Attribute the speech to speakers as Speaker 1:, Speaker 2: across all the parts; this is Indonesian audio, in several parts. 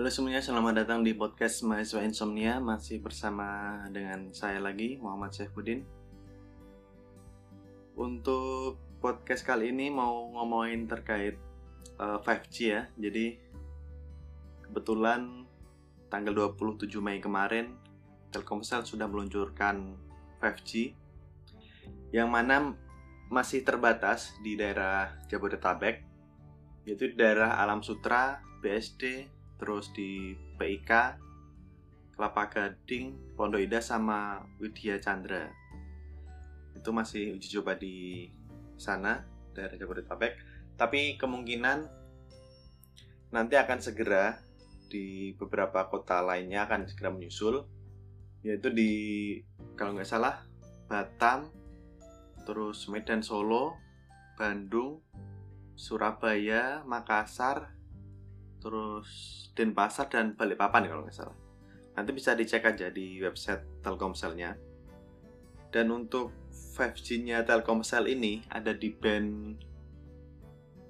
Speaker 1: Halo semuanya, selamat datang di podcast Mahasiswa Insomnia. Masih bersama dengan saya lagi, Muhammad Syafuddin Untuk podcast kali ini mau ngomongin terkait uh, 5G ya. Jadi kebetulan tanggal 27 Mei kemarin Telkomsel sudah meluncurkan 5G Yang mana masih terbatas di daerah Jabodetabek Yaitu daerah Alam Sutra, BSD, terus di PIK, Kelapa Gading, Pondok Indah sama Widya Chandra. Itu masih uji coba di sana daerah Jabodetabek, tapi kemungkinan nanti akan segera di beberapa kota lainnya akan segera menyusul yaitu di kalau nggak salah Batam, terus Medan Solo, Bandung, Surabaya, Makassar, terus Denpasar dan Balikpapan kalau nggak salah. Nanti bisa dicek aja di website Telkomselnya. Dan untuk 5G-nya Telkomsel ini ada di band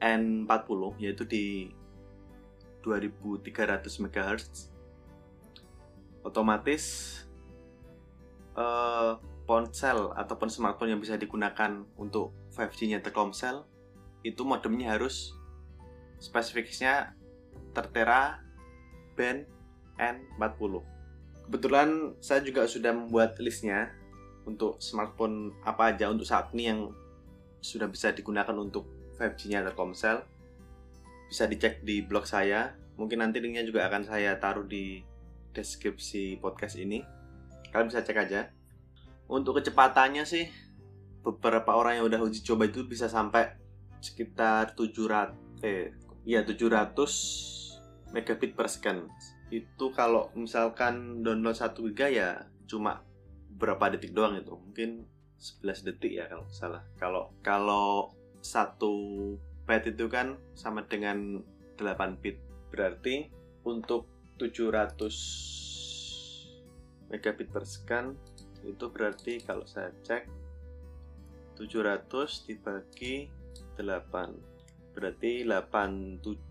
Speaker 1: N40 yaitu di 2300 MHz. Otomatis uh, ponsel ataupun smartphone yang bisa digunakan untuk 5G-nya Telkomsel itu modemnya harus spesifikasinya Tertera Band N40. Kebetulan saya juga sudah membuat listnya untuk smartphone apa aja untuk saat ini yang sudah bisa digunakan untuk 5G-nya Telkomsel. Bisa dicek di blog saya. Mungkin nanti linknya juga akan saya taruh di deskripsi podcast ini. Kalian bisa cek aja. Untuk kecepatannya sih beberapa orang yang udah uji coba itu bisa sampai sekitar 700 eh ya 700 megabit per second. Itu kalau misalkan download 1 giga ya cuma berapa detik doang itu. Mungkin 11 detik ya kalau salah. Kalau kalau satu byte itu kan sama dengan 8 bit. Berarti untuk 700 megabit per second itu berarti kalau saya cek 700 dibagi 8 berarti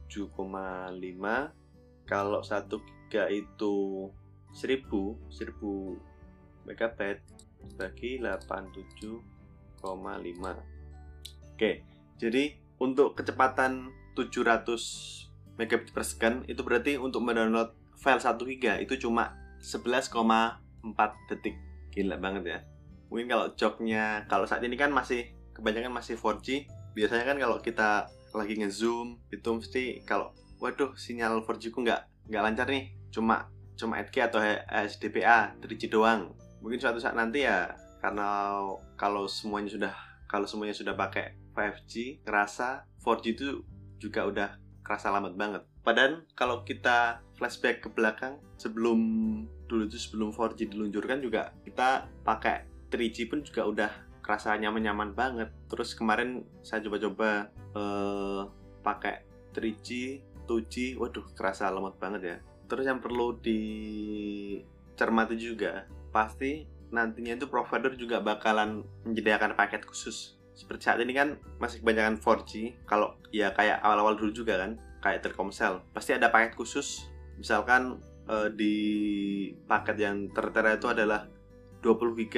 Speaker 1: 87,5 kalau 1 giga itu 1000 1000 megabyte bagi 87,5 oke jadi untuk kecepatan 700 megabit per second itu berarti untuk mendownload file 1 giga itu cuma 11,4 detik. Gila banget ya. Mungkin kalau joknya kalau saat ini kan masih kebanyakan masih 4G biasanya kan kalau kita lagi ngezoom itu mesti kalau waduh sinyal 4G ku nggak nggak lancar nih. Cuma cuma 8K atau HDPA 3G doang. Mungkin suatu saat nanti ya karena kalau semuanya sudah kalau semuanya sudah pakai 5G kerasa 4G itu juga udah kerasa lambat banget. Padahal kalau kita flashback ke belakang sebelum dulu itu sebelum 4G diluncurkan juga kita pakai 3G pun juga udah kerasa nyaman-nyaman banget. Terus kemarin saya coba-coba uh, pakai 3G, 2G, waduh kerasa lemot banget ya. Terus yang perlu dicermati juga, pasti nantinya itu provider juga bakalan menyediakan paket khusus. Seperti saat ini kan masih kebanyakan 4G, kalau ya kayak awal-awal dulu juga kan, kayak Telkomsel, pasti ada paket khusus. Misalkan uh, di paket yang tertera itu adalah 20 GB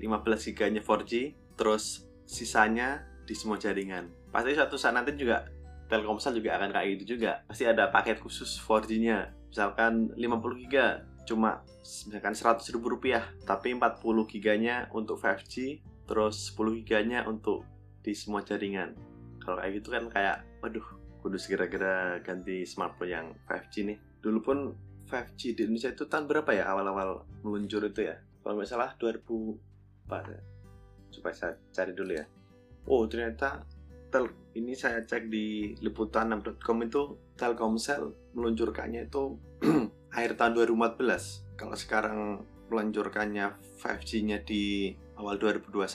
Speaker 1: 15 GB 4G, terus sisanya di semua jaringan. Pasti suatu saat nanti juga Telkomsel juga akan kayak gitu juga. Pasti ada paket khusus 4G-nya. Misalkan 50 GB cuma misalkan 100 ribu rupiah, tapi 40 GB-nya untuk 5G, terus 10 GB-nya untuk di semua jaringan. Kalau kayak gitu kan kayak, waduh, kudu segera-gera ganti smartphone yang 5G nih. Dulu pun 5G di Indonesia itu tahun berapa ya awal-awal meluncur itu ya? Kalau nggak salah 2000 ya Coba saya cari dulu ya. Oh, ternyata tel ini saya cek di liputan6.com itu Telkomsel meluncurkannya itu akhir tahun 2014. Kalau sekarang meluncurkannya 5G-nya di awal 2021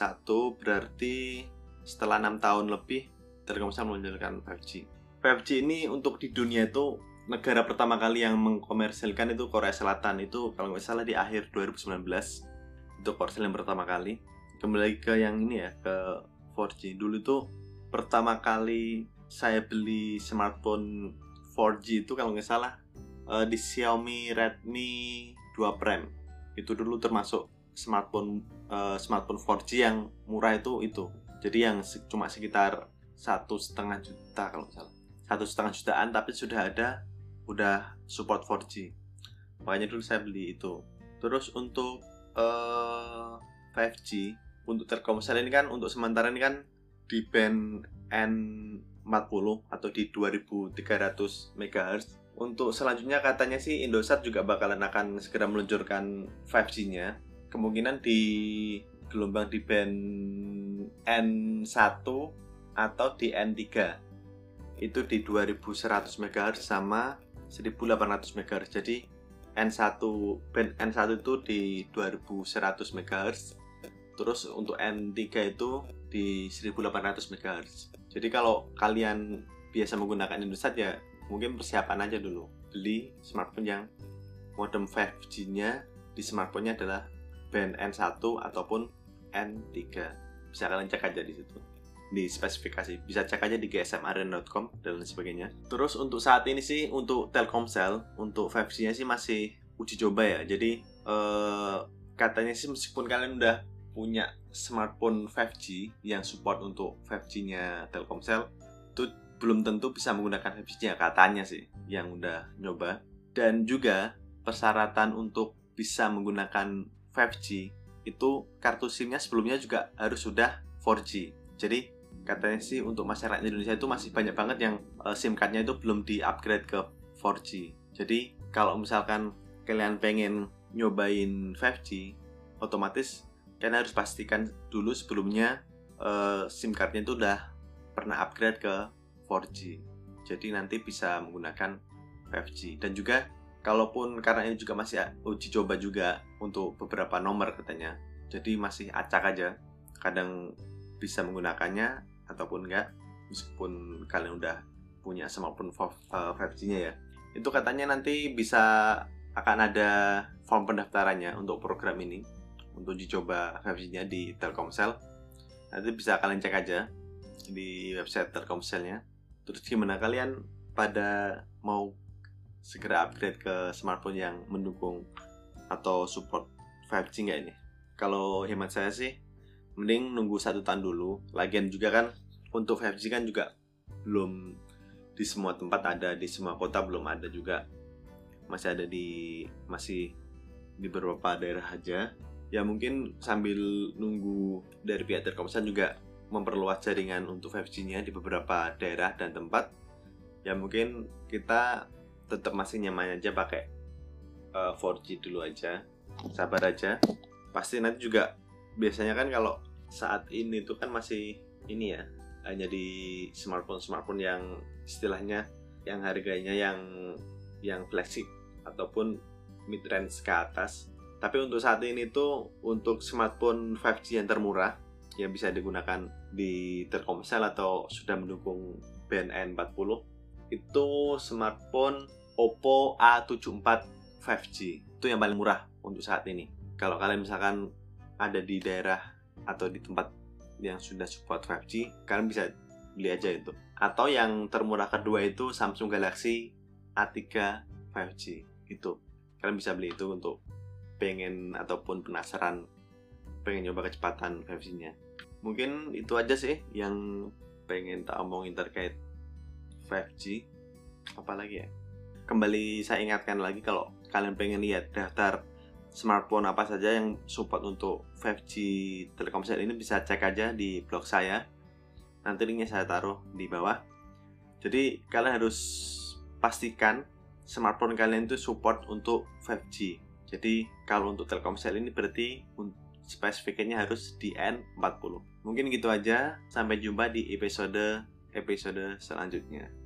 Speaker 1: berarti setelah enam tahun lebih Telkomsel meluncurkan 5G. 5G ini untuk di dunia itu negara pertama kali yang mengkomersilkan itu Korea Selatan itu kalau nggak salah di akhir 2019 itu Korsel yang pertama kali kembali ke yang ini ya ke 4G dulu tuh pertama kali saya beli smartphone 4G itu kalau nggak salah uh, di Xiaomi Redmi 2 Prime. Itu dulu termasuk smartphone uh, smartphone 4G yang murah itu itu. Jadi yang cuma sekitar satu setengah juta kalau salah. Satu setengah jutaan tapi sudah ada udah support 4G makanya dulu saya beli itu. Terus untuk uh, 5G untuk Telkomsel ini kan untuk sementara ini kan di band N40 atau di 2300 MHz untuk selanjutnya katanya sih Indosat juga bakalan akan segera meluncurkan 5G-nya kemungkinan di gelombang di band N1 atau di N3 itu di 2100 MHz sama 1800 MHz jadi N1 band N1 itu di 2100 MHz terus untuk N3 itu di 1800 MHz jadi kalau kalian biasa menggunakan Indosat ya mungkin persiapan aja dulu. Beli smartphone yang modem 5G nya di smartphone-nya adalah band N1 ataupun N3 bisa kalian cek aja di situ. Di spesifikasi. Bisa cek aja di gsmarena.com dan lain sebagainya. Terus untuk saat ini sih untuk Telkomsel untuk 5G nya sih masih uji coba ya. Jadi eh, katanya sih meskipun kalian udah punya smartphone 5G yang support untuk 5G nya Telkomsel itu belum tentu bisa menggunakan 5G nya katanya sih yang udah nyoba dan juga persyaratan untuk bisa menggunakan 5G itu kartu SIM-nya sebelumnya juga harus sudah 4G. Jadi katanya sih untuk masyarakat Indonesia itu masih banyak banget yang uh, SIM cardnya itu belum di-upgrade ke 4G. Jadi kalau misalkan kalian pengen nyobain 5G, otomatis kalian harus pastikan dulu sebelumnya uh, SIM cardnya itu udah pernah upgrade ke 4G. Jadi nanti bisa menggunakan 5G dan juga kalaupun karena ini juga masih uji coba juga untuk beberapa nomor katanya. Jadi masih acak aja. Kadang bisa menggunakannya ataupun enggak meskipun kalian udah punya smartphone 5G-nya ya itu katanya nanti bisa akan ada form pendaftarannya untuk program ini untuk dicoba 5G-nya di Telkomsel. Nanti bisa kalian cek aja di website Telkomselnya. Terus gimana kalian pada mau segera upgrade ke smartphone yang mendukung atau support 5G nggak ini? Kalau hemat saya sih mending nunggu satu tahun dulu. Lagian juga kan untuk 5G kan juga belum di semua tempat ada di semua kota belum ada juga. Masih ada di masih di beberapa daerah aja ya mungkin sambil nunggu dari pihak Telkomsel juga memperluas jaringan untuk 5G-nya di beberapa daerah dan tempat. Ya mungkin kita tetap masih nyaman aja pakai uh, eh, 4G dulu aja. Sabar aja. Pasti nanti juga biasanya kan kalau saat ini tuh kan masih ini ya hanya di smartphone smartphone yang istilahnya yang harganya yang yang flagship ataupun mid range ke atas tapi untuk saat ini tuh untuk smartphone 5G yang termurah yang bisa digunakan di Telkomsel atau sudah mendukung band N40 itu smartphone Oppo A74 5G itu yang paling murah untuk saat ini. Kalau kalian misalkan ada di daerah atau di tempat yang sudah support 5G kalian bisa beli aja itu. Atau yang termurah kedua itu Samsung Galaxy A3 5G itu kalian bisa beli itu untuk pengen ataupun penasaran pengen nyoba kecepatan 5G nya mungkin itu aja sih yang pengen tak omongin terkait 5G apalagi ya kembali saya ingatkan lagi kalau kalian pengen lihat daftar smartphone apa saja yang support untuk 5G Telkomsel ini bisa cek aja di blog saya. Nanti linknya saya taruh di bawah. Jadi kalian harus pastikan smartphone kalian itu support untuk 5G. Jadi kalau untuk Telkomsel ini berarti spesifikasinya harus di N40. Mungkin gitu aja. Sampai jumpa di episode episode selanjutnya.